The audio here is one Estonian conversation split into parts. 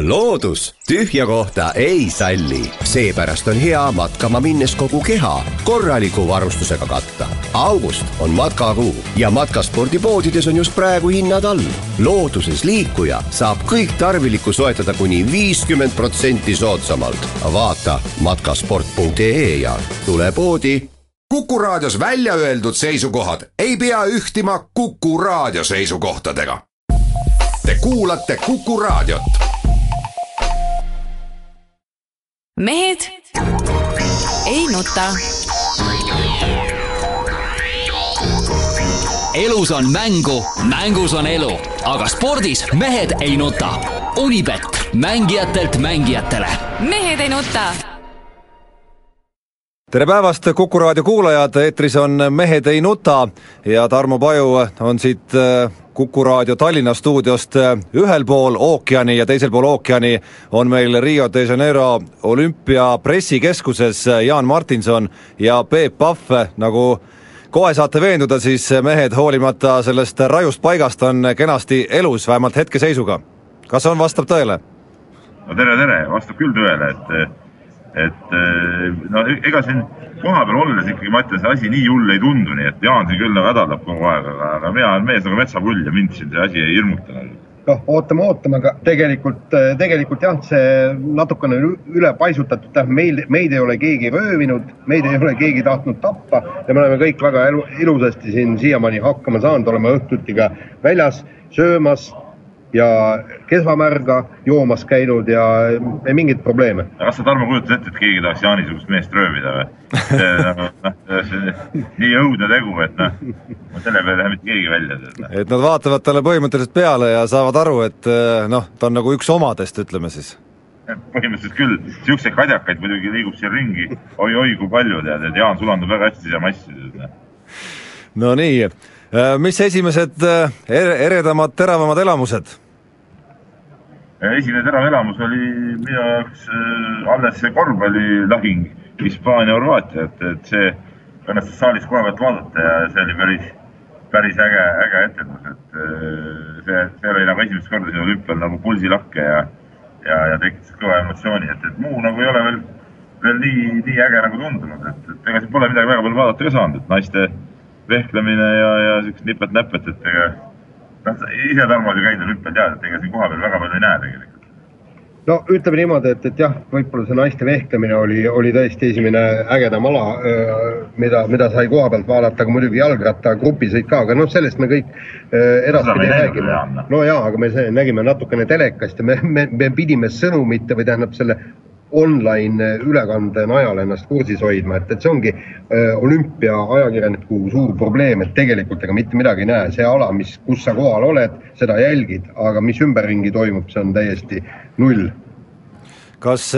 loodus tühja kohta ei salli, seepärast on hea matkama minnes kogu keha korraliku varustusega katta. august on matkakuu ja matkaspordipoodides on just praegu hinnad all. looduses liikuja saab kõik tarvilikku soetada kuni viiskümmend protsenti soodsamalt. vaata matkasport.ee ja tule poodi. kuku raadios välja öeldud seisukohad ei pea ühtima Kuku raadio seisukohtadega. Te kuulate Kuku raadiot mehed ei nuta. elus on mängu, mängus on elu, aga spordis mehed ei nuta. Unibet, mängijatelt mängijatele. mehed ei nuta tere päevast, Kuku raadio kuulajad, eetris on Mehed ei nuta ja Tarmo Paju on siit äh, Kuku raadio Tallinna stuudiost äh, ühel pool ookeani ja teisel pool ookeani on meil Rio de Janeiro olümpia pressikeskuses äh, Jaan Martinson ja Peep Pahv, nagu kohe saate veenduda, siis mehed hoolimata sellest rajust paigast on kenasti elus, vähemalt hetkeseisuga. kas on, vastab tõele? no tere, tere, vastab küll tõele, et et no ega siin kohapeal olles ikkagi ma ütlen, see asi nii hull ei tundu, nii et Jaan siin küll nagu hädaldab kogu aeg, aga, aga mina olen mees nagu metsapull ja mind siin see asi ei hirmuta. noh, ootame, ootame, aga tegelikult, tegelikult jah, see natukene üle paisutatud, meil, meid ei ole keegi röövinud, meid ei ole keegi tahtnud tappa ja me oleme kõik väga elu, ilusasti siin siiamaani hakkama saanud, oleme õhtuti ka väljas söömas ja kesvamärga joomas käinud ja ei mingeid probleeme. kas sa, Tarmo, kujutad ette, et keegi tahaks Jaani-sugust meest röövida või? nagu noh, nii õudne tegu, et noh, selle peale ei lähe mitte keegi välja. et nad vaatavad talle põhimõtteliselt peale ja saavad aru, et eh, noh, ta on nagu üks omadest, ütleme siis põhimõtteliselt küll, siukseid kadjakaid muidugi liigub siin ringi oi-oi kui palju tead, et Jaan sulandub väga hästi siia massi. no nii, mis esimesed eh, eredamad, teravamad elamused? esimene terav elamus oli minu jaoks äh, alles see korvpallilahing Hispaania-Horvaatia, et, et see õnnestus saalis koha pealt vaadata ja see oli päris, päris äge, äge etendus, et äh, see, see oli nagu esimest korda siin olümpial nagu pulsilakke ja, ja, ja tekitas kõva emotsiooni, et, et muu nagu ei ole veel, veel nii, nii äge nagu tundunud, et, et ega siin pole midagi väga palju vaadata ka saanud, et naiste vehklemine ja, ja siuksed nipet-näpet, et ega noh, ise, Tarmo, ju käinud olümpial, tead, et ega siin kohapeal väga palju ei näe tegelikult no ütleme niimoodi, et, et jah, võib-olla see naiste vehklemine oli, oli tõesti esimene ägedam ala, mida, mida sai koha pealt vaadata, aga muidugi jalgrattagrupisõit ka, aga noh, sellest me kõik edaspidi räägime. no jaa, aga me nägime natukene telekast ja me, me, me pidime sõnumite või tähendab selle online ülekande najal ennast kursis hoidma, et, et see ongi äh, olümpia ajakirjaniku suur probleem, et tegelikult ega mitte midagi ei näe, see ala, mis, kus sa kohal oled, seda jälgid, aga mis ümberringi toimub, see on täiesti null kas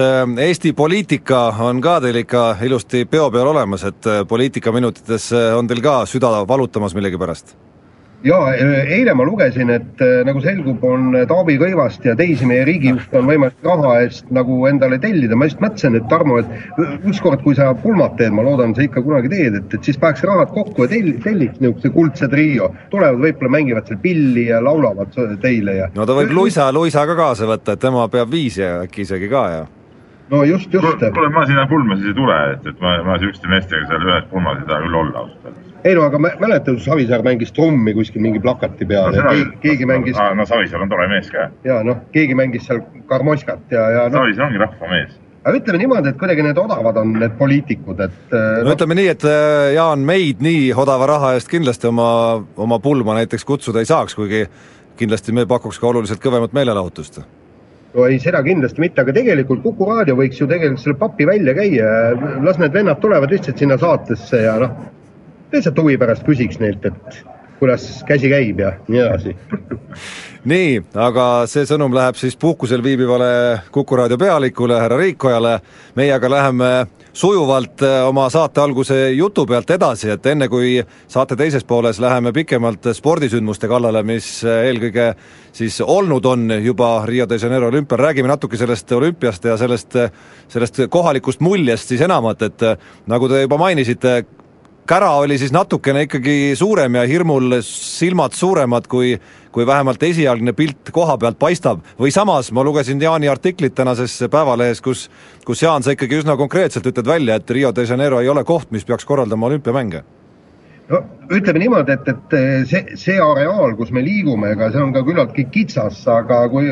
Eesti poliitika on ka teil ikka ilusti peo peal olemas, et poliitikaminutites on teil ka süda valutamas millegipärast? Ja eile ma lugesin, et nagu selgub, on Taavi Rõivast ja teisi meie riigijuhte on võimalik raha eest nagu endale tellida, ma just mõtlesin, et Tarmo, et ükskord, kui sa pulmat teed, ma loodan, sa ikka kunagi teed, et, et siis paneks rahad kokku ja tell-, telliks niisuguse kuldse trio, tulevad võib-olla mängivad seal pilli ja laulavad teile ja. no ta võib Luisa, Luisa ka kaasa võtta, et tema peab viisi äkki isegi ka ja no just, just. kuule, ma sinna pulma siis ei tule, et, et ma, ma sihukeste meestega seal ühes pulmas ei taha küll olla ausalt öeldes ei no aga mäletad, Savisaar mängis trummi kuskil mingi plakati peal no, ja keegi, keegi mängis. no Savisaar on tore mees ka. ja noh, keegi mängis seal karmoskat ja, ja no.. Savisaar ongi rahvamees aga ütleme niimoodi, et kuidagi need odavad on need poliitikud, et. no no ütleme nii, et äh, Jaan, meid nii odava raha eest kindlasti oma, oma pulma näiteks kutsuda ei saaks, kuigi kindlasti me pakuks ka oluliselt kõvemat meelelahutust no ei, seda kindlasti mitte, aga tegelikult Kuku raadio võiks ju tegelikult selle papi välja käia, las need vennad tulevad lihtsalt sinna saatesse ja noh, lihtsalt huvi pärast küsiks neilt, et kuidas käsi käib ja nii edasi. nii, aga see sõnum läheb siis puhkusel viibivale Kuku raadio pealikule, härra Riikojale, meie aga läheme sujuvalt äh, oma saate alguse jutu pealt edasi, et enne kui saate teises pooles läheme pikemalt spordisündmuste kallale, mis äh, eelkõige siis olnud on juba Rio de Janeiro olümpial, räägime natuke sellest olümpiast ja sellest, sellest kohalikust muljest siis enamat, et äh, nagu te juba mainisite, kära oli siis natukene ikkagi suurem ja hirmul silmad suuremad kui, kui vähemalt esialgne pilt koha pealt paistab, või samas ma lugesin Jaani artiklit tänases Päevalehes, kus kus Jaan, sa ikkagi üsna konkreetselt ütled välja, et Rio de Janeiro ei ole koht, mis peaks korraldama olümpiamänge. No ütleme niimoodi, et, et see, see areaal, kus me liigume, ega see on ka küllaltki kitsas, aga kui,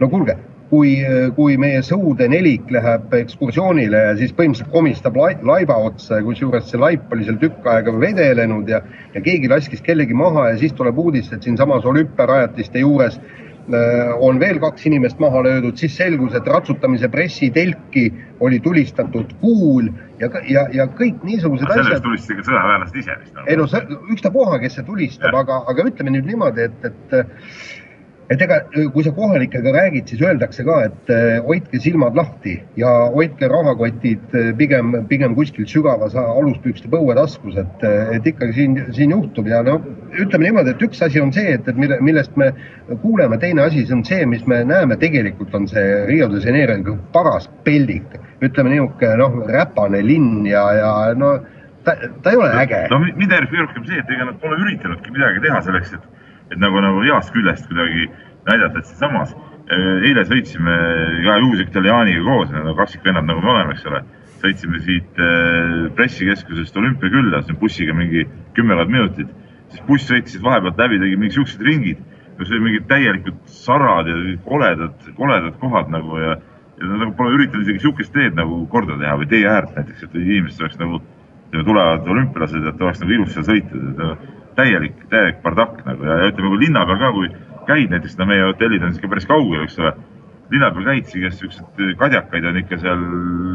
no kuulge, kui, kui meie sõude nelik läheb ekskursioonile ja siis põhimõtteliselt komistab laiba otsa kusjuures see laip oli seal tükk aega vedelenud ja, ja keegi laskis kellegi maha ja siis tuleb uudis, et siinsamas olümpiarajatiste juures äh, on veel kaks inimest maha löödud, siis selgus, et ratsutamise pressitelki oli tulistatud kuul ja, ja, ja kõik niisugused asjad. sellest tulistasid ikka sõjaväelased ise vist? ei no ükstapuha, kes see tulistab, aga, aga ütleme nüüd niimoodi, et, et et ega kui sa kohalikega räägid, siis öeldakse ka, et äh, hoidke silmad lahti ja hoidke rahakotid äh, pigem, pigem kuskil sügavas aluspükste põuetaskus, et, äh, et ikkagi siin, siin juhtub ja no ütleme niimoodi, et üks asi on see, et, et mille, millest me kuuleme, teine asi on see, mis me näeme, tegelikult on see Rio de Janeiro paras peldik, ütleme niisugune noh, räpane linn ja, ja no ta, ta ei ole äge. no mind häirib kõige rohkem see, et ega nad pole üritanudki midagi teha selleks, et et nagu, nagu heast küljest kuidagi näidata, et samas eh, eile sõitsime ka Juusik Italianiga koos, kaksikvennad nagu me oleme, eks ole. sõitsime siit eh, pressikeskusest olümpiakülla, on bussiga mingi kümmekond minutit, siis buss sõitis vahepealt läbi, tegi mingid siuksed ringid. no see oli mingid täielikud sarad ja koledad, koledad kohad nagu ja, ja nagu pole üritanud isegi siukest teed nagu korda teha või teeäärt näiteks, et inimesed oleks nagu tulevad olümpialased, et oleks nagu ilus seal sõita täielik, täielik bardakk nagu ja, ja ütleme, kui linna peal ka, kui käid näiteks, no meie hotellid on ikka päris kaugel, eks ole. linna peal käid, siis siukseid kadjakaid on ikka seal,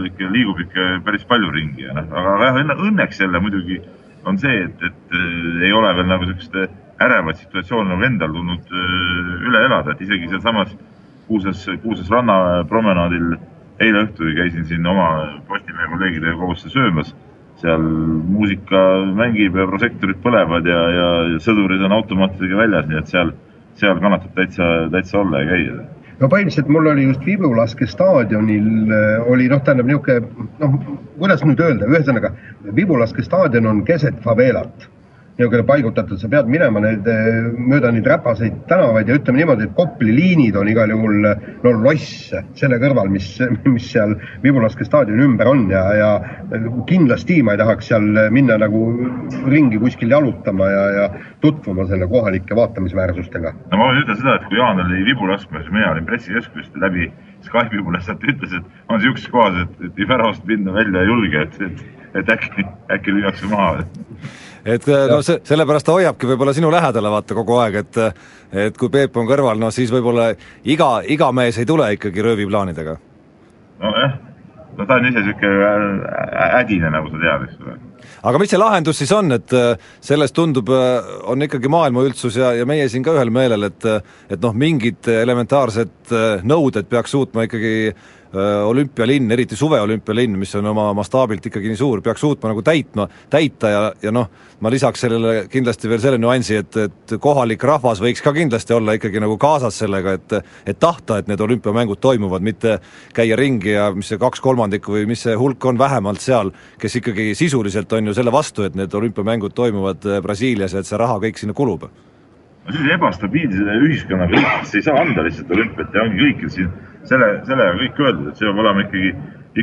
ikka liigub ikka päris palju ringi ja noh, aga jah, õnneks jälle muidugi on see, et, et äh, ei ole veel nagu siukest ärevat situatsiooni nagu endal tulnud äh, üle elada, et isegi sealsamas Kuuses, Kuuses rannapromenaadil eile õhtul käisin siin oma Postimehe kolleegidega koos söömas seal muusika mängib ja prožektorid põlevad ja, ja, sõdurid on automaatidega väljas, nii et seal, seal kannatab täitsa, täitsa olla ja käia. No põhimõtteliselt mul oli just Vibulaske staadionil äh, oli noh, tähendab niisugune noh, kuidas nüüd öelda, ühesõnaga Vibulaske staadion on keset faveelat niisugune paigutatud, sa pead minema neid, eh, mööda neid räpaseid tänavaid ja ütleme niimoodi, et Kopli liinid on igal juhul no loss selle kõrval, mis, mis seal Vibulaske staadioni ümber on ja, ja kindlasti ma ei tahaks seal minna nagu ringi kuskil jalutama ja, ja tutvuma selle kohalike vaatamisväärsustega. no ma võin ütelda seda, et kui Jaan oli Vibulaskmes, mina olin pressikeskusest läbi Skype'i mulle sealt ütles, et on sihukeses kohas, et, et väravast minna välja ei julge, et, et, et äkki, äkki lüüakse maha et äh, no see, sellepärast ta hoiabki võib-olla sinu lähedale vaata kogu aeg, et et kui Peep on kõrval, no siis võib-olla iga, iga mees ei tule ikkagi rööviplaanidega. nojah, no ta on ise niisugune ädine, nagu sa tead, eks ole. Aga mis see lahendus siis on, et äh, sellest tundub, äh, on ikkagi maailma üldsus ja, ja meie siin ka ühel meelel, et et noh, mingid elementaarsed nõuded peaks suutma ikkagi Äh, olümpialinn, eriti suveolümpialinn, mis on oma mastaabilt ikkagi nii suur, peaks suutma nagu täitma, täita ja, ja noh, ma lisaks sellele kindlasti veel selle nüansi, et, et kohalik rahvas võiks ka kindlasti olla ikkagi nagu kaasas sellega, et et tahta, et need olümpiamängud toimuvad, mitte käia ringi ja mis see kaks kolmandikku või mis see hulk on vähemalt seal, kes ikkagi sisuliselt on ju selle vastu, et need olümpiamängud toimuvad äh, Brasiilias ja et see raha kõik sinna kulub. No sellise ebastabiilse ühiskonnaga riikides ei saa anda lihtsalt olümpiat ja ongi kõik, et siin selle, sellega kõik öeldud, et see peab olema ikkagi,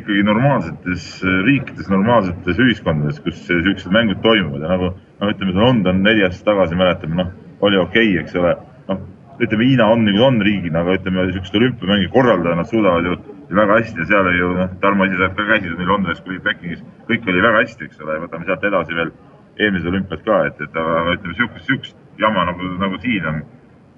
ikkagi normaalsetes riikides, normaalsetes ühiskondades, kus niisugused mängud toimuvad ja nagu noh, ütleme see London neli aastat tagasi mäletame, noh, oli okei okay,, eks ole. noh, ütleme Hiina on nagu on riigina, aga ütleme niisuguseid olümpiamänge korraldada nad suudavad ju väga hästi ja seal ju noh, Tarmo ise sealt ka käisid nii Londonis kui Pekingis, kõik oli väga hästi, eks ole, võtame sealt edasi veel eelmised olümpiad ka, et, et aga ütleme niisugust, niisugust jama nagu, nagu siin on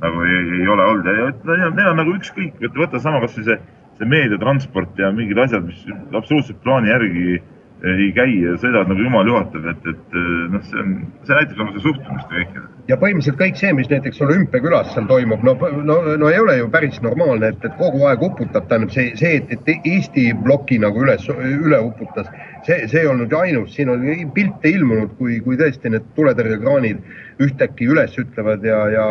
nagu ei, ei ole olnud ja, ja neil on nagu ükskõik, võtta, võtta sama kasvõi see, see meediatransport ja mingid asjad, mis absoluutselt plaani järgi ei käi ja sõidavad nagu jumal juhatab, et, et noh, see on, see näitab nagu seda suhtumist kõike. ja põhimõtteliselt kõik see, mis näiteks olümpiakülas seal toimub, no, no, no ei ole ju päris normaalne, et, et kogu aeg uputab, tähendab see, see, et, et Eesti ploki nagu üles, üle uputas, see, see ei olnud ju ainus, siin on pilte ilmunud, kui, kui tõesti need tuletõrjekraanid ühtäkki üles ütlevad ja, ja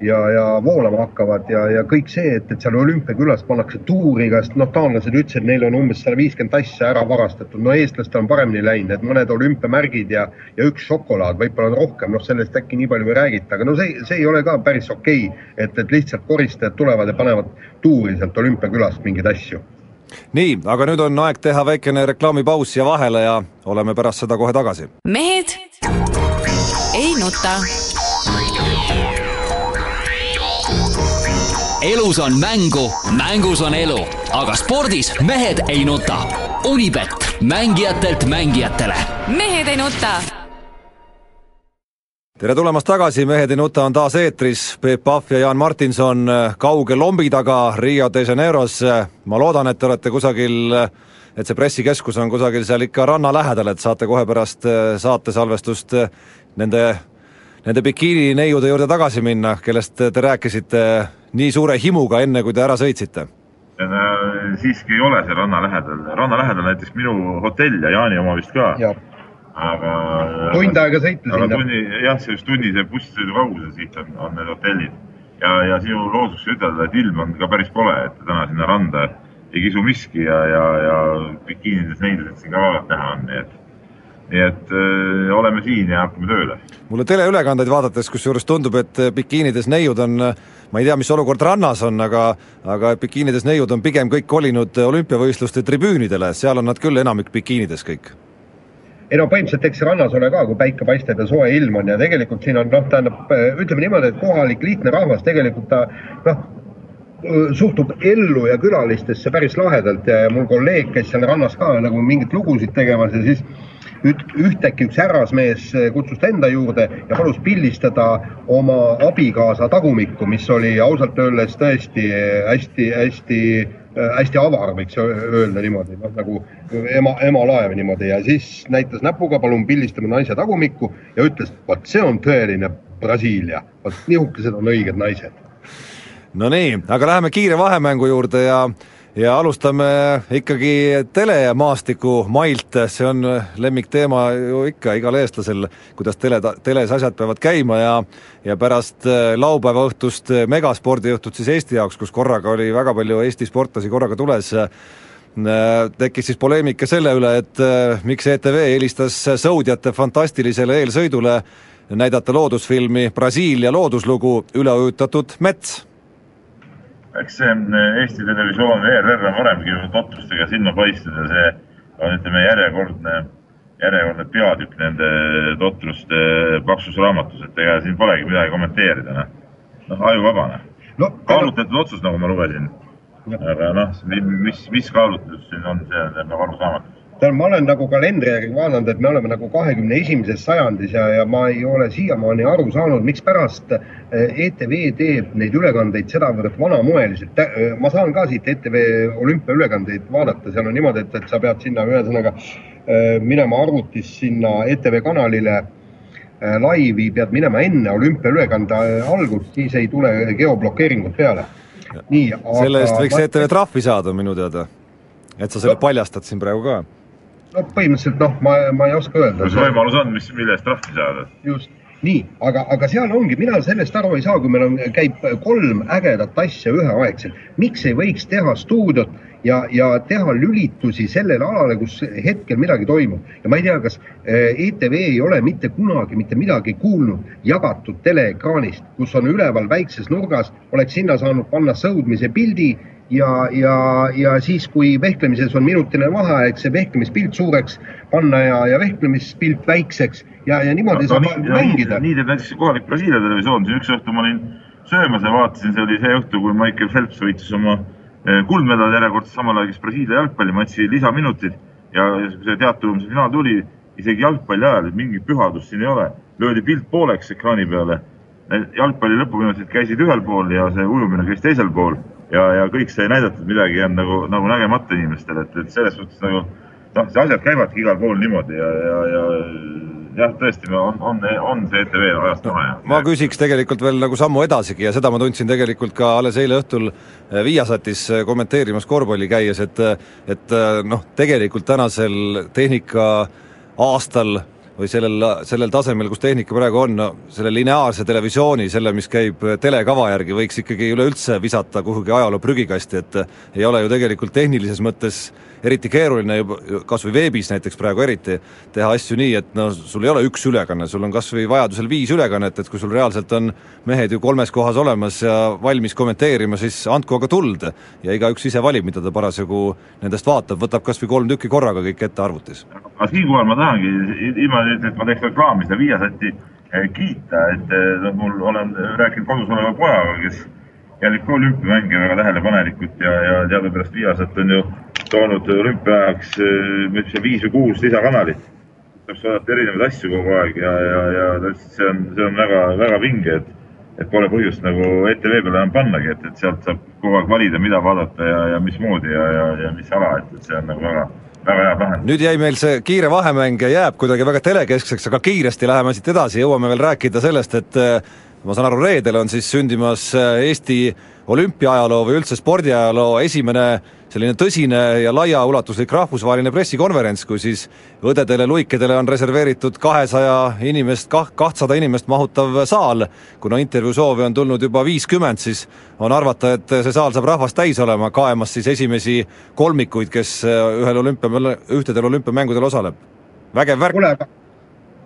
ja, ja voolama hakkavad ja, ja kõik see, et, et seal olümpiakülas pannakse tuuri, kas noh, taanlased ütlesid, neil on umbes sada viiskümmend asja ära varastatud, no eestlastel on paremini läinud, et mõned olümpiamärgid ja, ja üks šokolaad, võib-olla on rohkem, noh, sellest äkki nii palju ei räägita, aga no see, see ei ole ka päris okei okay,, et, et lihtsalt koristajad tulevad ja panevad tuuri sealt olümpiakülast mingeid asju. Nii, aga nüüd on aeg teha väikene reklaamipaus siia vahele ja oleme pärast seda kohe tagasi. mehed ei nuta elus on mängu, mängus on elu, aga spordis mehed ei nuta. Unibet, mängijatelt mängijatele. mehed ei nuta. tere tulemast tagasi, Mehed ei nuta on taas eetris, Peep Pahv ja Jaan Martinson kauge lombi taga Rio de Janeiros. ma loodan, et te olete kusagil, et see pressikeskus on kusagil seal ikka ranna lähedal, et saate kohe pärast saatesalvestust nende nende bikiinineiude juurde tagasi minna, kellest te rääkisite nii suure himuga, enne kui te ära sõitsite? siiski ei ole see ranna lähedal, ranna lähedal näiteks minu hotell ja Jaani oma vist ka. aga. tund aega sõita sinna. tunni, jah, see just tunnise bussisõidu kaugusel siit on, on need hotellid. ja, ja sinu looduseks ütelda, et ilm on ka päris kole, et täna sinna randa ei kisu miski ja, ja, ja bikiinides neidusid siin ka vabalt näha on, nii et nii et öö, oleme siin ja hakkame tööle. mulle teleülekandeid vaadates, kusjuures tundub, et bikiinides neiud on, ma ei tea, mis olukord rannas on, aga aga bikiinides neiud on pigem kõik kolinud olümpiavõistluste tribüünidele, seal on nad küll enamik bikiinides kõik ei no põhimõtteliselt eks rannas ole ka, kui päike paistab ja soe ilm on ja tegelikult siin on noh, tähendab ütleme niimoodi, et kohalik lihtne rahvas tegelikult ta noh, suhtub ellu ja külalistesse päris lahedalt ja, mul kolleeg, kes seal rannas ka nagu mingeid lugusid tegemas ja siis ühtäkki üks härrasmees kutsus ta enda juurde ja palus pildistada oma abikaasa tagumikku, mis oli ausalt öeldes tõesti hästi-hästi hästi avar, võiks öelda niimoodi, noh nagu ema, ema laev niimoodi ja siis näitas näpuga, palun pildistame naise tagumikku ja ütles, vot see on tõeline Brasiilia, vot nihukesed on õiged naised. Nonii, aga läheme kiire vahemängu juurde ja ja alustame ikkagi telemaastiku mailt, see on lemmikteema ju ikka igal eestlasel, kuidas tele, teles asjad peavad käima ja ja pärast äh, laupäeva õhtust äh, megaspordiõhtut siis Eesti jaoks, kus korraga oli väga palju Eesti sportlasi korraga tules, äh, tekkis siis poleemika selle üle, et miks ETV eelistas sõudjate fantastilisele eelsõidule näidata loodusfilmi Brasiilia looduslugu Üleujutatud mets eks see on eh, Eesti Televisioon, ERR on varemgi totrustega silma paistnud ja see on, ütleme, järjekordne, järjekordne peatükk nende totruste paksus raamatus, et ega siin polegi midagi kommenteerida, noh. noh, ajuvabane no,. kaalutletud otsus, nagu ma lugesin. aga noh, mis, mis kaalutlus siin on, see on nagu arusaamatu tähendab, ma olen nagu kalendri järgi vaadanud, et me oleme nagu kahekümne esimeses sajandis ja, ja ma ei ole siiamaani aru saanud, mikspärast ETV eh, e teeb neid ülekandeid sedavõrd vanamoeliselt. Eh, ma saan ka siit ETV olümpiaülekandeid vaadata, seal on niimoodi, et, et sa pead sinna ühesõnaga eh, minema arvutis sinna ETV kanalile laivi, pead minema enne olümpiaülekande algust, siis ei tule geoblokeeringut peale. nii, aga selle eest võiks ETV trahvi saada minu teada, et sa selle paljastad siin praegu ka no põhimõtteliselt noh, ma, ma ei oska öelda. mis võimalus on, mis, mille eest trahvi saada? just, nii, aga, aga seal ongi, mina sellest aru ei saa, kui meil on, käib kolm ägedat asja üheaegselt. miks ei võiks teha stuudiot ja, ja teha lülitusi sellele alale, kus hetkel midagi toimub ja ma ei tea, kas ETV eh, e ei ole mitte kunagi mitte midagi kuulnud jagatud teleekraanist, kus on üleval väikses nurgas, oleks sinna saanud panna sõudmise pildi ja, ja, ja siis, kui vehklemises on minutine vaheaeg, see vehklemispilt suureks panna ja, ja vehklemispilt väikseks ja, ja niimoodi no, saab no, mängida. nii teeb näiteks kohalik Brasiilia televisioon, siin üks õhtu ma olin söömas ja vaatasin, see oli see õhtu, kui Michael Phelps võitis oma eh, kuldmedali järjekordselt samal ajal, kes Brasiilia jalgpallimatši lisaminutid ja see teatavuse finaal tuli, isegi jalgpalli ajal, mingit pühadust siin ei ole, löödi pilt pooleks ekraani peale. Jalgpalli lõpuminutid käisid ühel pool ja see ujumine käis teisel pool. Ja, ja kõik sai näidatud midagi jäänud nagu, nagu nägemata inimestele, et, et selles suhtes nagu noh, see asjad käivadki igal pool niimoodi ja, ja, ja jah, tõesti, on, on, on see ETV ajast maha ja ma küsiks tegelikult veel nagu sammu edasigi ja seda ma tundsin tegelikult ka alles eile õhtul eh, Viasatis eh, kommenteerimas korvpalli käies, et et eh, noh, tegelikult tänasel tehnika aastal või sellel, sellel tasemel, kus tehnika praegu on, no selle lineaarse televisiooni, selle, mis käib telekava järgi, võiks ikkagi üleüldse visata kuhugi ajaloo prügikasti, et ei ole ju tegelikult tehnilises mõttes eriti keeruline juba, kas või veebis näiteks praegu eriti, teha asju nii, et no sul ei ole üks ülekanne, sul on kas või vajadusel viis ülekannet, et kui sul reaalselt on mehed ju kolmes kohas olemas ja valmis kommenteerima, siis andku aga tuld. ja igaüks ise valib, mida ta parasjagu nendest vaatab, võtab kas või kolm tükki korraga kõik ette arvutis. aga siinkohal ma tahangi, ilma et ma teeks reklaami seda Viasati eh, kiita, et noh, mul olen rääkinud kodus oleva pojaga, kes jälgib ka olümpiamänge väga tähelepanelikult ja, ja teadupärast Viasat on ju toonud olümpiaajaks, ma ütlesin, viis või kuus lisakanalit. saab vaadata erinevaid asju kogu aeg ja, ja, ja see on, see on väga, väga vinge, et, et pole põhjust nagu ETV peale enam pannagi, et, et sealt saab kogu aeg valida, mida vaadata ja, ja mismoodi ja, ja, ja mis ala, et, et see on nagu väga väga hea lahendus. nüüd jäi meil see kiire vahemäng ja jääb kuidagi väga telekeskseks, aga kiiresti läheme siit edasi, jõuame veel rääkida sellest, et ma saan aru, reedel on siis sündimas Eesti olümpiaajaloo või üldse spordiajaloo esimene selline tõsine ja laiaulatuslik rahvusvaheline pressikonverents, kui siis õdedele-luikedele on reserveeritud kahesaja inimest, kah-, kahtsada inimest mahutav saal, kuna intervjuusoove on tulnud juba viiskümmend, siis on arvata, et see saal saab rahvast täis olema, kaemas siis esimesi kolmikuid, kes ühel olümpia, ühtedel olümpiamängudel osaleb. vägev värk.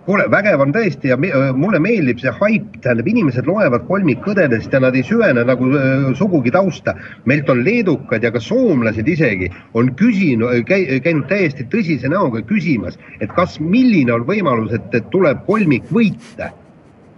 Kuule, vägev on tõesti ja mulle meeldib see haip, tähendab, inimesed loevad kolmikkõdedest ja nad ei süvene nagu äh, sugugi tausta. meilt on leedukad ja ka soomlased isegi on küsinud käi,, käinud täiesti tõsise näoga küsimas, et kas, milline on võimalus, et, et tuleb kolmik võita.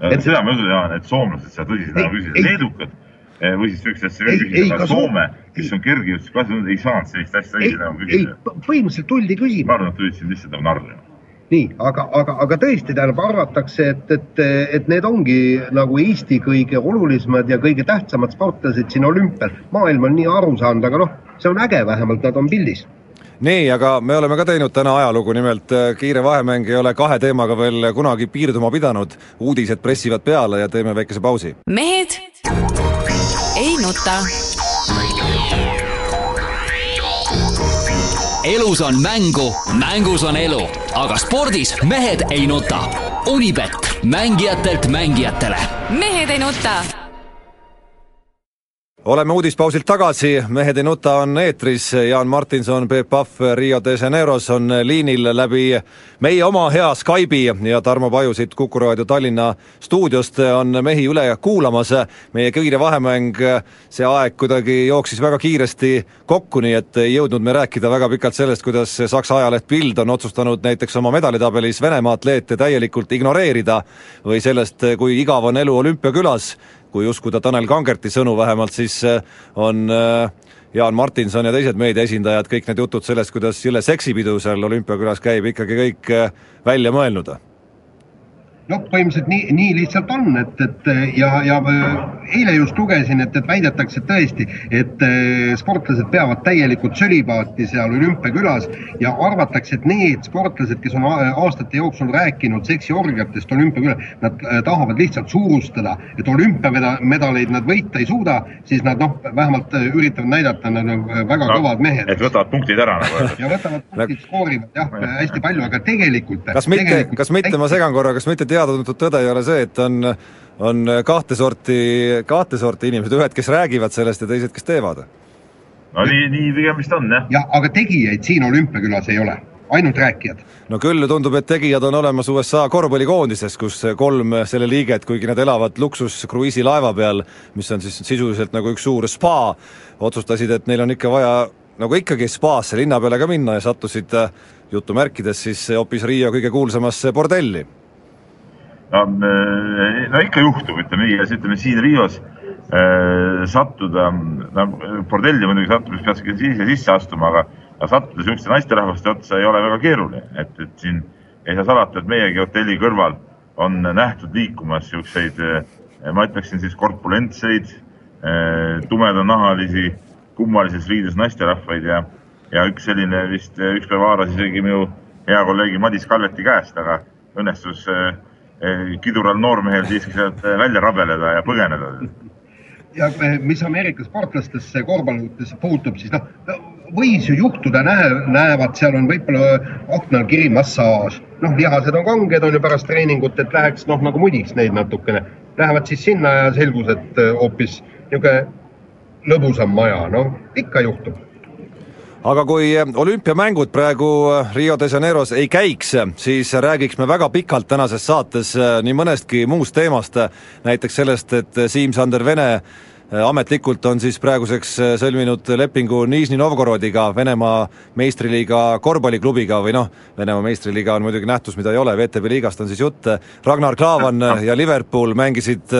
et seda ma usun, Jaan, et soomlased seda tõsise näoga küsisid, leedukad või siis niisugust asja veel küsida, aga Soome, kes on kergejõustiklassi, ei saanud sellist asja näoga küsida. põhimõtteliselt tuldi küsima. ma arvan, et tulid siin lihtsalt nagu narrima nii, aga, aga, aga tõesti, tähendab, arvatakse, et, et, et need ongi nagu Eesti kõige olulisemad ja kõige tähtsamad sportlased siin olümpial. maailm on nii aru saanud, aga noh, see on äge, vähemalt nad on pildis nii, aga me oleme ka teinud täna ajalugu, nimelt äh, kiire vahemäng ei ole kahe teemaga veel kunagi piirduma pidanud, uudised pressivad peale ja teeme väikese pausi. mehed ei nuta elus on mängu, mängus on elu, aga spordis mehed ei nuta. Unibet, mängijatelt mängijatele. mehed ei nuta oleme uudispausilt tagasi, Mehed ei nuta on eetris, Jaan Martinson, Peep Pahv Rio de Janeiros on liinil läbi meie oma hea Skype'i ja Tarmo Paju siit Kuku raadio Tallinna stuudiost on mehi üle kuulamas. meie kiire vahemäng, see aeg kuidagi jooksis väga kiiresti kokku, nii et ei jõudnud me rääkida väga pikalt sellest, kuidas Saksa ajaleht Bild on otsustanud näiteks oma medalitabelis Venemaa atleete täielikult ignoreerida või sellest, kui igav on elu olümpiakülas kui uskuda Tanel Kangerti sõnu vähemalt, siis äh, on äh, Jaan Martinson ja teised meedia esindajad kõik need jutud sellest, kuidas jõle seksipidu seal olümpiakülas käib, ikkagi kõik äh, välja mõelnud noh, põhimõtteliselt nii, nii lihtsalt on, et, et ja, ja eile just lugesin, et, et väidetakse tõesti, et eh, sportlased peavad täielikult sölibaati seal olümpiakülas ja arvatakse, et need sportlased, kes on aastate jooksul rääkinud seksiorgiatest olümpiakülal, nad tahavad lihtsalt suurustada, et olümpiamedaleid nad võita ei suuda, siis nad noh, vähemalt üritavad näidata, nad on väga no, kõvad mehed. et võtavad punktid ära nagu ja võtavad punktid, skoorivad jah, hästi palju, aga tegelikult. kas mitte, kas mitte, ma segan korra, kas mitte teada-tuntud tõde ei ole see, et on, on kahte sorti, kahte sorti inimesed, ühed, kes räägivad sellest ja teised, kes teevad? no nii, nii pigem vist on jah. jah, aga tegijaid siin olümpiakülas ei ole ainult rääkijad. no küll tundub, et tegijad on olemas USA korvpallikoondises, kus kolm selle liiget, kuigi nad elavad luksuskruiisilaeva peal, mis on siis sisuliselt nagu üks suur spa, otsustasid, et neil on ikka vaja nagu ikkagi spaasse linna peale ka minna ja sattusid jutumärkides siis hoopis Riia kõige kuulsamasse bordelli äh, no ikka juhtub, ütleme nii, ja siis ütleme siin Rios äh, sattuda, no bordelli muidugi sattudes peaks sisse, sisse astuma, aga, aga sattuda niisuguste naisterahvaste otsa ei ole väga keeruline, et, et siin ei saa salata, et meiegi hotelli kõrval on nähtud liikumas niisuguseid, äh, ma ütleksin siis korpulentseid, äh, tumedanahalisi, kummalises riides naisterahvaid ja, ja üks selline vist ükspäev haaras isegi minu hea kolleegi Madis Kalleti käest, aga õnnestus äh, kidural noormehel siiski sealt välja rabeleda ja põgeneda. ja mis Ameerika sportlastesse, korvpalluritesse puutub, siis noh, võis ju juhtuda, näe, näevad, seal on võib-olla aknal kiri massaaž. noh, lihased on kanged, on ju pärast treeningut, et läheks noh, nagu mudiks neid natukene. Lähevad siis sinna ja selgus, et äh, hoopis niisugune lõbusam maja, no ikka juhtub aga kui olümpiamängud praegu Rio de Janeiros ei käiks, siis räägiks me väga pikalt tänases saates nii mõnestki muust teemast, näiteks sellest, et Siim-Sander Vene ametlikult on siis praeguseks sõlminud lepingu Nižni Novgorodiga, Venemaa meistriliiga korvpalliklubiga või noh, Venemaa meistriliiga on muidugi nähtus, mida ei ole, VTB liigast on siis jutt, Ragnar Klavan ja Liverpool mängisid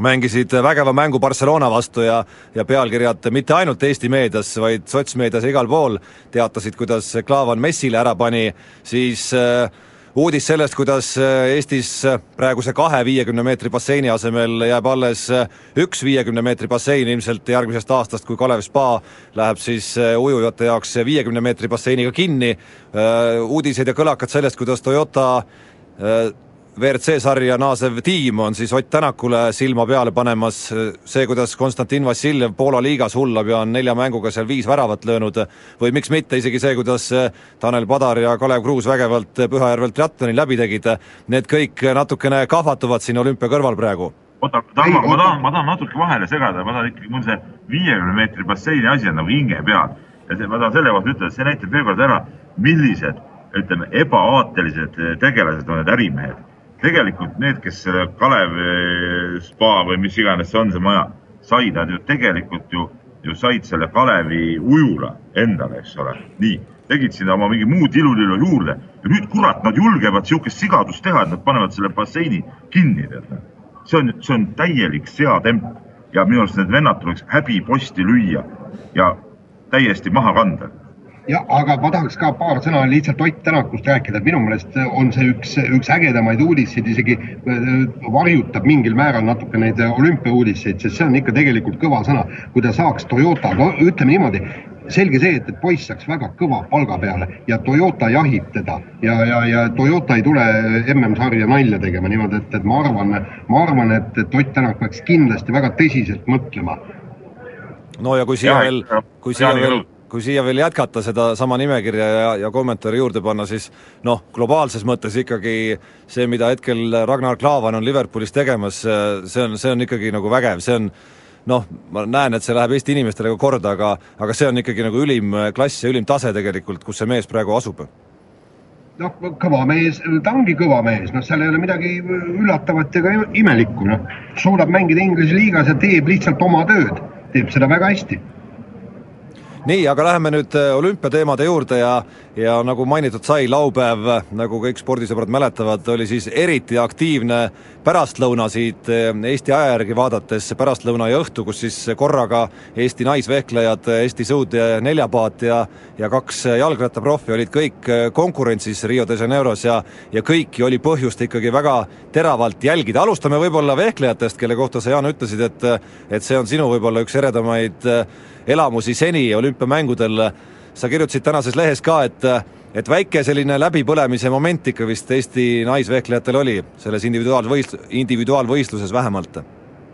mängisid vägeva mängu Barcelona vastu ja ja pealkirjad mitte ainult Eesti meedias, vaid sotsmeedias ja igal pool teatasid, kuidas Klaavan Messile ära pani, siis äh, uudis sellest, kuidas Eestis praeguse kahe viiekümne meetri basseini asemel jääb alles üks viiekümne meetri bassein ilmselt järgmisest aastast, kui Kalev Spa läheb siis ujujate jaoks viiekümne meetri basseiniga kinni, uudised ja kõlakad sellest, kuidas Toyota WRC sarja naasev tiim on siis Ott Tänakule silma peale panemas, see, kuidas Konstantin Vassiljev Poola liigas hullab ja on nelja mänguga seal viis väravat löönud, või miks mitte isegi see, kuidas Tanel Padar ja Kalev Kruus vägevalt Pühajärvel triatloni läbi tegid, need kõik natukene kahvatuvad siin olümpia kõrval praegu. Oota, Tarmo, ma tahan, ma tahan natuke vahele segada, ma tahan ikkagi, mul see viiekümne meetri basseini asi on nagu hinge peal. Ja see, ma tahan selle kohta ütelda, see näitab veel kord ära, millised ütleme, ebaaatelised tegelased on need ärimehed tegelikult need, kes selle Kalev spa või mis iganes see on, see maja, said nad ju tegelikult ju, ju said selle Kalevi ujula endale, eks ole. nii, tegid sinna oma mingi muu tilulilu juurde ja nüüd kurat, nad julgevad sihukest sigadust teha, et nad panevad selle basseini kinni, tead. see on, see on täielik seatemp ja minu arust need vennad tuleks häbiposti lüüa ja täiesti maha kanda ja aga ma tahaks ka paar sõna lihtsalt Ott Tänakust rääkida, et minu meelest on see üks, üks ägedamaid uudiseid, isegi äh, varjutab mingil määral natuke neid olümpiauudiseid, sest see on ikka tegelikult kõva sõna, kui ta saaks Toyota, no ütleme niimoodi, selge see, et, et poiss saaks väga kõva palga peale ja Toyota jahib teda ja, ja, ja Toyota ei tule MM-sarja nalja tegema niimoodi, et, et ma arvan, ma arvan, et, et Ott Tänak peaks kindlasti väga tõsiselt mõtlema. no ja kui siia ja, veel, kui siia veel kui siia veel jätkata sedasama nimekirja ja, ja kommentaari juurde panna, siis noh, globaalses mõttes ikkagi see, mida hetkel Ragnar Klavan on Liverpoolis tegemas, see on, see on ikkagi nagu vägev, see on noh, ma näen, et see läheb Eesti inimestele ka korda, aga aga see on ikkagi nagu ülim klass ja ülim tase tegelikult, kus see mees praegu asub noh, kõva mees, ta ongi kõva mees, noh, seal ei ole midagi üllatavat ega imelikku, noh. suudab mängida Inglise liigas ja teeb lihtsalt oma tööd, teeb seda väga hästi nii, aga läheme nüüd äh, olümpiateemade juurde ja ja nagu mainitud sai, laupäev, nagu kõik spordisõbrad mäletavad, oli siis eriti aktiivne pärastlõuna siit äh, Eesti aja järgi vaadates, pärastlõuna ja õhtu, kus siis korraga Eesti naisvehklejad, Eesti sõud neljapaat ja ja kaks jalgrattaprofi olid kõik äh, konkurentsis Rio de Janeiros ja ja kõiki oli põhjust ikkagi väga teravalt jälgida, alustame võib-olla vehklejatest, kelle kohta sa, Jaan, ütlesid, et et see on sinu võib-olla üks eredamaid elamusi seni olümpiamängudel. sa kirjutasid tänases lehes ka, et et väike selline läbipõlemise moment ikka vist Eesti naisvehklejatel oli selles individuaalvõist-, individuaalvõistluses vähemalt.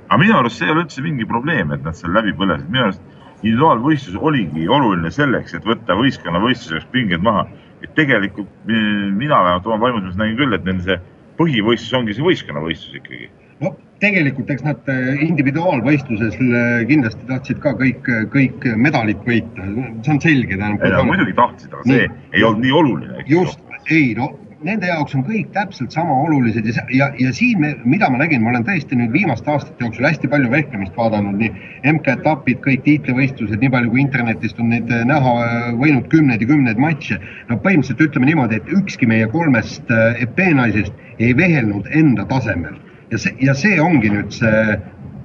aga minu arust see ei ole üldse mingi probleem, et nad seal läbi põlesid, minu arust individuaalvõistlus oligi oluline selleks, et võtta võistkonnavõistluseks pinged maha. et tegelikult mina vähemalt oma vaimuses nägin küll, et nende see põhivõistlus ongi see võistkonnavõistlus ikkagi no tegelikult, eks nad äh, individuaalvõistluses äh, kindlasti tahtsid ka kõik, kõik medalid võita, see on selge. muidugi tahtsid, aga see nii, ei olnud nii oluline. just, ei no nende jaoks on kõik täpselt sama olulised ja, ja, ja siin, me, mida ma nägin, ma olen tõesti nüüd viimaste aastate jooksul hästi palju vehklemist vaadanud, nii MK-etapid, kõik tiitlivõistlused, nii palju kui internetist on neid näha võinud kümneid ja kümneid matše. no põhimõtteliselt ütleme niimoodi, et ükski meie kolmest EP naisest ei vehelnud enda tasemel ja see, ja see ongi nüüd see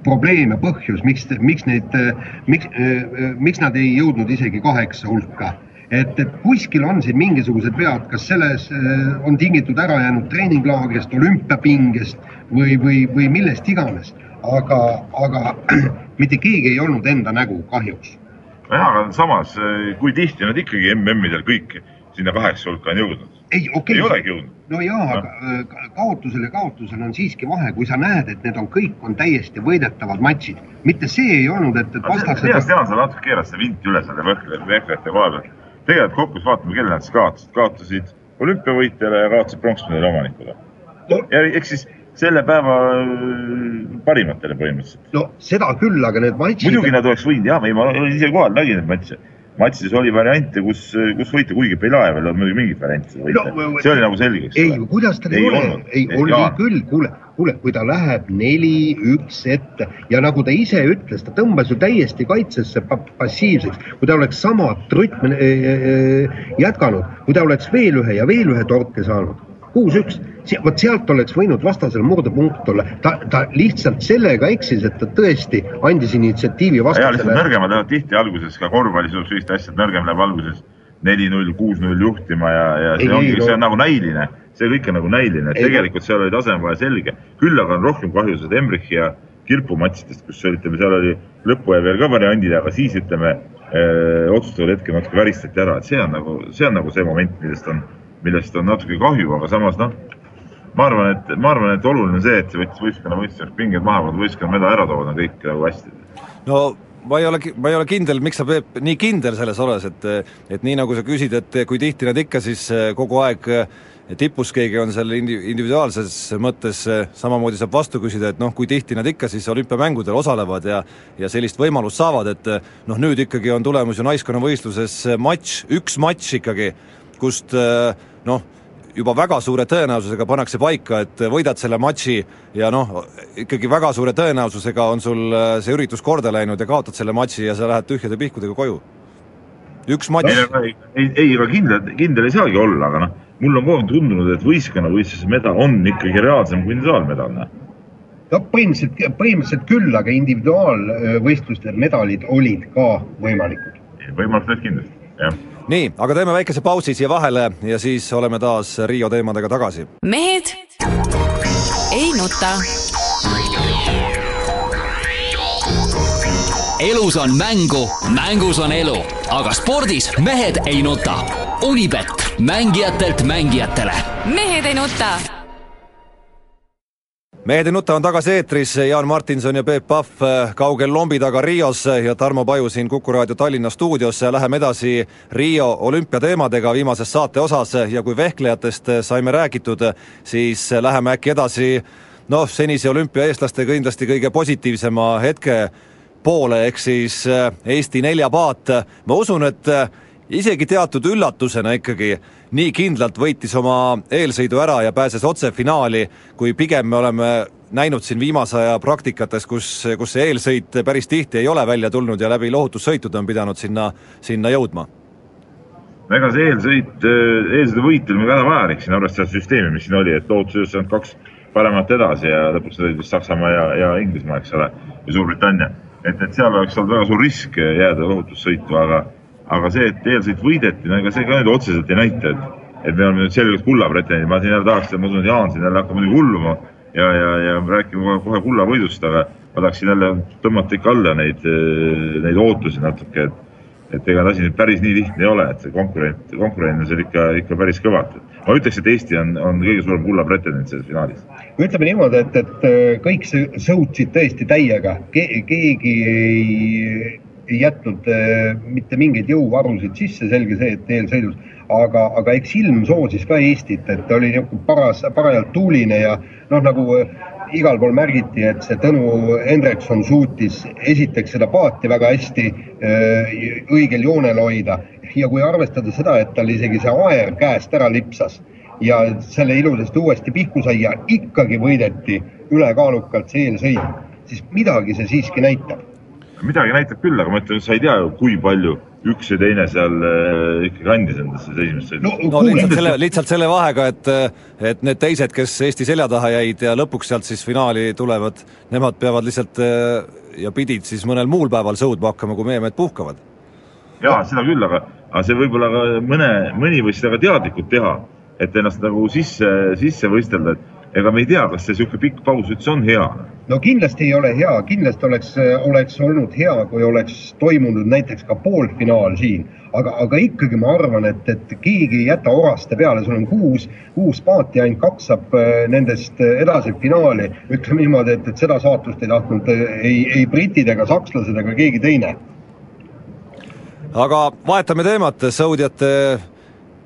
probleem ja põhjus, miks, miks neid, miks, miks nad ei jõudnud isegi kaheksa hulka. et, et kuskil on siin mingisugused vead, kas selles on tingitud ära jäänud treeninglaagrist, olümpiapingest või, või, või millest iganes. aga, aga mitte keegi ei olnud enda nägu kahjuks. jah, aga samas, kui tihti nad ikkagi MM-idel kõik sinna kaheksa hulka on jõudnud. ei, okei jõudnud. no jaa, aga äh, ka- kaotusel ja kaotusel on siiski vahe, kui sa näed, et need on kõik on täiesti võidetavad matšid, mitte see ei olnud, et, et vastased. tean, sa natuke keeras seda vinti üle selle vehklejate koha pealt. tegelikult kokku, vaatame, kellele nad siis kaotasid. kaotasid olümpiavõitjale ja kaotasid pronksmedali omanikule. No- ja ehk siis selle päeva äh, parimatele põhimõtteliselt. no seda küll, aga need matšid. muidugi nad oleks võinud jah, ma olin ise kohal, nägin neid matše. Matšides oli variante, kus, kus võita, kuigi Belajevel ei olnud muidugi mingit varianti seda võita No, see oli nagu selge, ei kuidas tal Ei ole ei Ei, oli Jaan. küll, kuule, kuule, kui ta läheb neli-üks ette ja nagu ta ise ütles, ta tõmbas ju täiesti kaitsesse pa passiivseks, kui ta oleks sama rütmi äh, jätkanud, kui ta oleks veel ühe ja veel ühe torke saanud, kuus-üks, vot sealt oleks võinud vastasel murdepunkt olla, ta, ta lihtsalt sellega eksis, et ta tõesti andis initsiatiivi ja vastasele. nõrgemad lähevad tihti alguses ka korvpallis on sellist asja, et nõrgem läheb alguses neli-null, kuus-null juhtima ja, ja see Ei, ongi, see on nagu näiline, see kõik on nagu näiline, tegelikult seal oli taseme vahe selge. küll aga on rohkem kahju seda Embrichi ja Kirpu matšidest, kus ütleme, seal oli lõpuajal veel ka variandid, aga siis ütleme otsustaval hetkel natuke väristati ära, et see on nagu, see on nagu see moment, millest on, millest on natuke kahju, aga samas noh, ma arvan, et ma arvan, et oluline on see, et see võttis võistkonna võistluseks pinged maha, võistkonna meda ära tood, on kõik nagu hästi. no ma ei ole, ma ei ole kindel, miks sa, Peep, nii kindel selles oled, et et nii nagu sa küsid, et kui tihti nad ikka siis eh, kogu aeg eh, tipus keegi on seal indi-, individuaalses mõttes, samamoodi saab vastu küsida, et noh, kui tihti nad ikka siis olümpiamängudel osalevad ja ja sellist võimalust saavad, et eh, noh, nüüd ikkagi on tulemus ju naiskonnavõistluses eh, matš, üks matš ikkagi, kust eh, noh, juba väga suure tõenäosusega pannakse paika, et võidad selle matši ja noh, ikkagi väga suure tõenäosusega on sul äh, see üritus korda läinud ja kaotad selle matši ja sa lähed tühjade pihkudega koju. üks ei, matš, ei, ei, ega kindel, kindel ei saagi olla, aga noh, mul on kogu aeg tundunud, et võistkonnavõistluse medal on ikkagi reaalsem kui individuaalmedal, noh. no põhimõtteliselt, põhimõtteliselt küll, aga individuaalvõistluste medalid olid ka võimalikud. võimalik need kindlasti, jah. nii, aga teeme väikese pausi siia vahele ja siis oleme taas Riio teemadega tagasi. mehed ei nuta. elus on mängu, mängus on elu, aga spordis mehed ei nuta. Unibet, mängijatelt mängijatele mehed ei nuta mehed ei nuta on tagasi eetris, Jaan Martinson ja Peep Pahv äh, kaugel lombi taga Rios ja Tarmo Paju siin Kuku raadio Tallinna stuudios. Läheme edasi Riio olümpiateemadega viimases saate osas ja kui vehklejatest saime räägitud, siis läheme äkki edasi noh, senise olümpia eestlaste kindlasti kõige positiivsema hetke poole, ehk siis äh, Eesti neljapaat. ma usun, et äh, isegi teatud üllatusena ikkagi nii kindlalt võitis oma eelsõidu ära ja pääses otse finaali, kui pigem me oleme näinud siin viimase aja praktikates, kus, kus see eelsõit päris tihti ei ole välja tulnud ja läbi lohutussõitude on pidanud sinna, sinna jõudma. no ega see eelsõit, eelsõidu võit oli väga vajalik siin arvestades süsteemi, mis siin oli, et lootuses saanud kaks paremat edasi ja lõpuks olid vist Saksamaa ja, ja Inglismaa, eks ole, ja Suurbritannia. et, et seal oleks olnud väga suur risk jääda lohutussõitu, aga, aga see, et eelsõit võideti, no ega see ka nüüd otseselt ei näita, et, et me oleme nüüd selgelt kulla pretendendid, ma siin jälle tahaks, ma usun, et Jaan siin jälle hakkab muidugi hulluma ja, ja, ja rääkima kohe, kohe kulla võidust, aga ma tahaksin jälle tõmmata ikka alla neid, neid ootusi natuke, et et ega asi nüüd päris nii lihtne ei ole, et see konkurent, konkurent on seal ikka, ikka päris kõvat. ma ütleks, et Eesti on, on kõige suurem kulla pretendent selles finaalis. ütleme niimoodi, et, et kõik sõ- sõutsid tõesti täiega Ke,, keegi ei, ei jätnud äh, mitte mingeid jõuvarusid sisse, selge see, et eelsõidus, aga, aga eks ilm soosis ka Eestit, et oli niisugune paras, parajalt tuuline ja noh, nagu äh, igal pool märgiti, et see Tõnu Hendrikson suutis esiteks seda paati väga hästi äh, õigel joonel hoida ja kui arvestada seda, et tal isegi see aer käest ära lipsas ja selle ilusasti uuesti pihku sai ja ikkagi võideti ülekaalukalt see eelsõit, siis midagi see siiski näitab. Midagi näitab küll, aga ma ütlen, sa ei tea ju, kui palju üks ja teine seal äh, ikkagi andis endasse esimest sõidu no, no.. lihtsalt selle, lihtsalt selle vahega, et et need teised, kes Eesti selja taha jäid ja lõpuks sealt siis finaali tulevad, nemad peavad lihtsalt eh, ja pidid siis mõnel muul päeval sõudma hakkama, kui meie mehed puhkavad. jaa, seda küll, aga, aga see võib-olla ka mõne, mõni võis seda ka teadlikult teha, et ennast nagu sisse, sisse võistelda, et ega me ei tea, kas see niisugune pikk paus üldse on hea. no kindlasti ei ole hea, kindlasti oleks, oleks olnud hea, kui oleks toimunud näiteks ka poolfinaal siin, aga, aga ikkagi ma arvan, et, et keegi ei jäta oraste peale, sul on kuus, kuus paati, ainult kaks saab äh, nendest edasi finaali. ütleme niimoodi, et, et seda saatust ei tahtnud äh, ei, ei britid ega sakslased ega keegi teine. aga vahetame teemat, Saudiate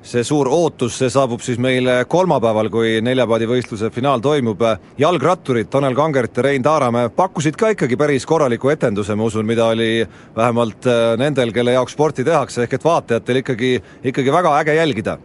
see suur ootus, see saabub siis meile kolmapäeval, kui neljapaadivõistluse finaal toimub. jalgratturid Tanel Kangert ja Rein Taaramäe pakkusid ka ikkagi päris korraliku etenduse, ma usun, mida oli vähemalt äh, nendel, kelle jaoks sporti tehakse, ehk et vaatajatel ikkagi, ikkagi väga äge jälgida.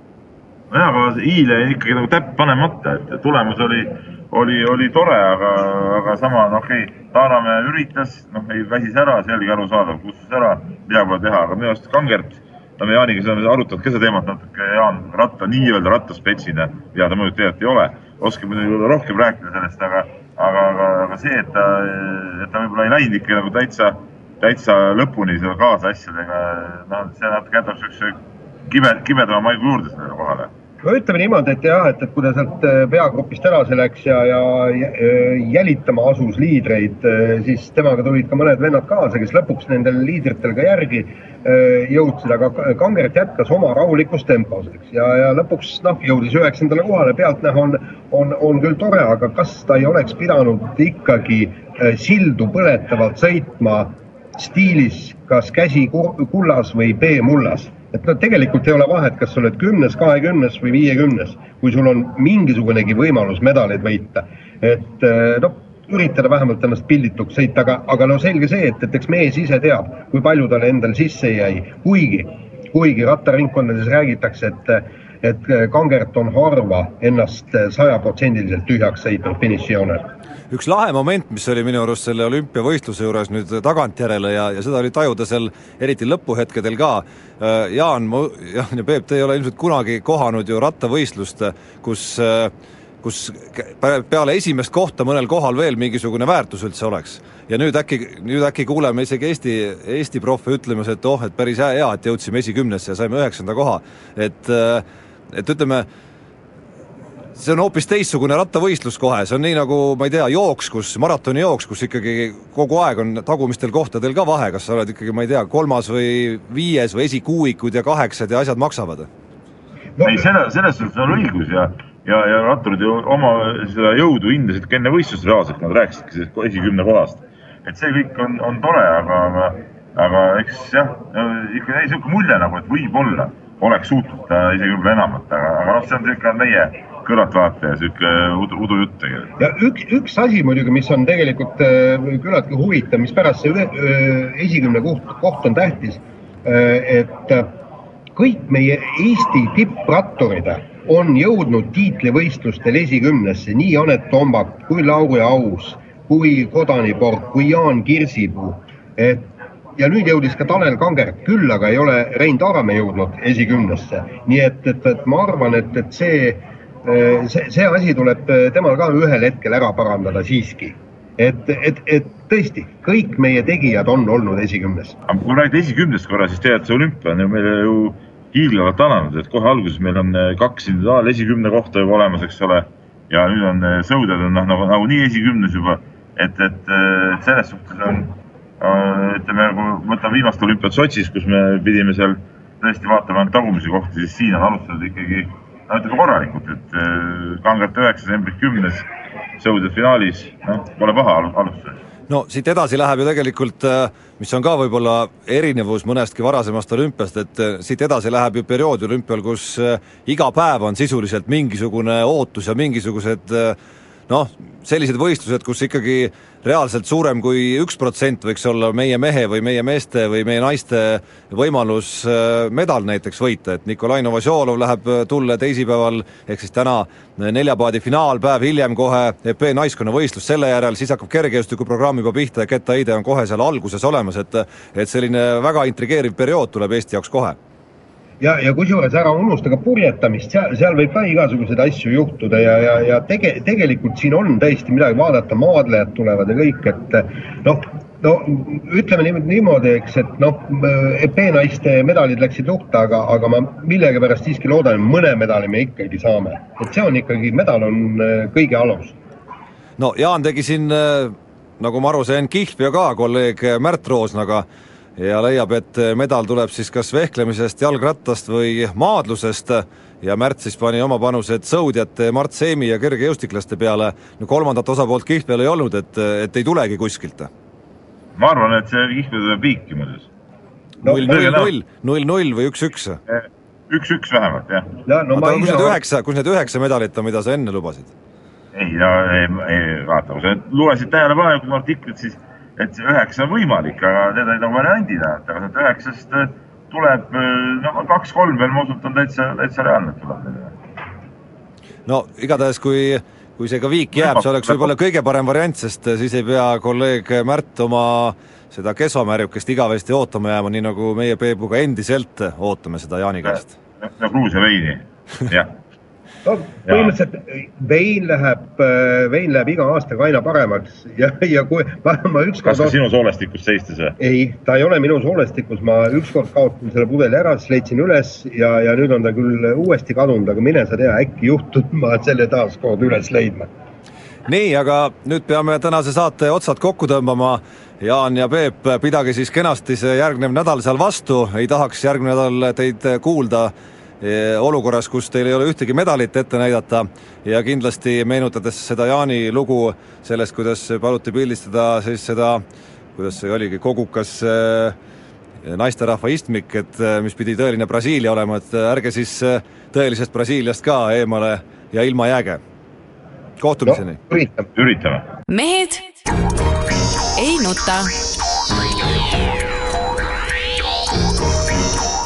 nojah, aga jäi ikkagi nagu täpp panemata, et tulemus oli, oli, oli tore, aga, aga sama, no okei okay,, Taaramäe üritas, noh, ei väsis ära, selge arusaadav, kutsus ära, midagi pole teha, aga minu arust Kangert no me Jaaniga oleme arutanud ka seda teemat natuke, Jaan ratta, nii-öelda rattaspetsina, mida ta muidugi tegelikult ei ole, oskab muidugi rohkem rääkida sellest, aga, aga, aga, aga see, et ta, et ta võib-olla ei läinud ikka nagu täitsa, täitsa lõpuni selle kaasasjadega, noh, see natuke jätab siukse kibe, kibedama maigu juurde sellele kohale no ütleme niimoodi, et jah, et, et kui ta sealt äh, peagrupist edasi läks ja, ja äh, jälitama asus liidreid, äh, siis temaga tulid ka mõned vennad kaasa, kes lõpuks nendel liidritel ka järgi jõudsid, aga Kangert jätkas oma rahulikus tempos, eks, ja, ja lõpuks noh, jõudis üheksandale kohale, pealtnäha on, on, on küll tore, aga kas ta ei oleks pidanud ikkagi sildu põletavalt sõitma stiilis kas käsi kullas või B mullas et no tegelikult ei ole vahet, kas sa oled kümnes, kahekümnes või viiekümnes, kui sul on mingisugunegi võimalus medaleid võita. et eh, noh, üritada vähemalt ennast pildituks sõita, aga, aga no selge see, et, et eks mees ise teab, kui palju tal endal sisse jäi, kuigi, kuigi rattaringkondades räägitakse, et, et Kangert on harva ennast sajaprotsendiliselt tühjaks sõitnud finišijoonel üks lahe moment, mis oli minu arust selle olümpiavõistluse juures nüüd tagantjärele ja, ja seda oli tajuda seal eriti lõpuhetkedel ka. Äh, Jaan, Jaan ja Peep, te ei ole ilmselt kunagi kohanud ju rattavõistlust, kus äh, kus peale esimest kohta mõnel kohal veel mingisugune väärtus üldse oleks. ja nüüd äkki, nüüd äkki kuuleme isegi Eesti, Eesti profe ütlemas, et oh, et päris hea, et jõudsime esikümnesse ja saime üheksanda koha. et, äh, et ütleme see on hoopis teistsugune rattavõistlus kohe, see on nii nagu ma ei tea, jooks, kus, maratonijooks, kus ikkagi kogu aeg on tagumistel kohtadel ka vahe, kas sa oled ikkagi, ma ei tea, kolmas või viies või esikuuikud ja kaheksad ja asjad maksavad ei, selle, selles suhtes on õigus ja, ja, ja ratturid ju oma seda jõudu hindasid ka enne võistlust reaalselt, nad rääkisidki sellest esikümne kohast. et see kõik on, on tore, aga, aga, aga eks jah, ikka jäi niisugune mulje nagu, et võib-olla oleks suutnud isegi võib-olla enamat, aga, aga noh, see on niisugune meie kõrvaltvaataja sihuke udu, udujutt tegelikult. ja üks, üks asi muidugi, mis on tegelikult äh, küllaltki huvitav, mispärast see ühe, äh, esikümne koht, koht on tähtis äh,. et kõik meie Eesti tippratturid on jõudnud tiitlivõistlustel esikümnesse, nii Anett Tombak kui Lauri Aus, kui Kodanipork, kui Jaan Kirsipuu. et ja nüüd jõudis ka Tanel Kangert, küll aga ei ole Rein Taaramäe jõudnud esikümnesse. nii et, et, et ma arvan, et, et see see, see asi tuleb äh, temal ka ühel hetkel ära parandada siiski. et, et, et tõesti, kõik meie tegijad on olnud esikümnes. aga kui räägida esikümnest korra, siis tegelikult see olümpia on ju meile ju hiiglevalt alanud, et kohe alguses meil on äh, kaks individuaal esikümne kohta juba olemas, eks ole. ja nüüd on sõudjad on noh, nagu nagunii esikümnes juba, et, et, et selles suhtes on ütleme, kui võtame viimast olümpiat Sotšis, kus me pidime seal tõesti vaatama ainult tagumisi kohti, siis siin on alustatud ikkagi no ütleme korralikult, et äh, Kangert üheksas, Embrik kümnes, sõudjad finaalis, noh, pole paha alustuseks no siit edasi läheb ju tegelikult, äh, mis on ka võib-olla erinevus mõnestki varasemast olümpiast, et äh, siit edasi läheb ju periood olümpial, kus iga päev on sisuliselt mingisugune ootus ja mingisugused noh, sellised võistlused, kus ikkagi reaalselt suurem kui üks protsent võiks olla meie mehe või meie meeste või meie naiste võimalus äh, medal näiteks võita, et Nikolai Novosjolov läheb äh, tulle teisipäeval, ehk siis täna äh, neljapaadi finaalpäev, hiljem kohe EP naiskonna võistlus, selle järel siis hakkab kergejõustikuprogramm juba pihta ja Ketta Heide on kohe seal alguses olemas, et et selline väga intrigeeriv periood tuleb Eesti jaoks kohe ja, ja kusjuures ära unusta ka purjetamist, seal, seal võib ka igasuguseid asju juhtuda ja, ja, ja tege, tegelikult siin on tõesti midagi vaadata, maadlejad tulevad ja kõik, et noh, no ütleme niimoodi, eks, et noh, epeenaiste medalid läksid luhta, aga, aga ma millegipärast siiski loodan, et mõne medali me ikkagi saame. et see on ikkagi, medal on äh, kõige alus. no Jaan tegi siin, äh, nagu ma aru sain, kihlveo ka kolleeg Märt Roosnaga ja leiab, et medal tuleb siis kas vehklemisest, jalgrattast või maadlusest ja Märt siis pani oma panused sõudjate Mart Seemi ja kergejõustiklaste peale, no kolmandat osapoolt kihlveol ei olnud, et, et ei tulegi kuskilt ma arvan, et see kihlveo tuleb viiki muuseas. null, null, null, null, null või üks-üks? üks-üks vähemalt, jah. ja, no oota, kus need üheksa, kus need üheksa medalit on, mida sa enne lubasid? ei, no ei, ei, vaata, kui sa lugesid tähelepanelikult artiklit, siis et üheksa on võimalik, aga need olid nagu variandid, aga sealt üheksast äh, tuleb, äh, no kaks-kolm veel, ma usun, et on täitsa, täitsa reaalne, et tuleb. no igatahes, kui kui see ka viik jääb, see oleks võib-olla kõige parem variant, sest äh, siis ei pea kolleeg Märt oma seda kesomärjukest igavesti ootama jääma, nii nagu meie Peebuga endiselt ootame seda Jaani käest. Gruusia veini, jah no põhimõtteliselt vein läheb, äh, vein läheb iga aastaga aina paremaks ja, ja kui ma, ma ükskord. kas ta sinu soolestikus seistis või? ei, ta ei ole minu soolestikus, ma ükskord kaotasin selle pudeli ära, siis leidsin üles ja, ja nüüd on ta küll uuesti kadunud, aga mine sa tea, äkki juhtub ma selle taas kord üles leidma. nii, aga nüüd peame tänase saate otsad kokku tõmbama. Jaan ja Peep, pidage siis kenasti see järgnev nädal seal vastu, ei tahaks järgmine nädal teid kuulda olukorras, kus teil ei ole ühtegi medalit ette näidata ja kindlasti meenutades seda Jaani lugu sellest, kuidas paluti pildistada siis seda, kuidas see oligi, kogukas naisterahva istmik, et mis pidi tõeline Brasiilia olema, et ärge siis tõelisest Brasiiliast ka eemale ja ilma jääge. kohtumiseni no,. üritame. üritame. mehed ei nuta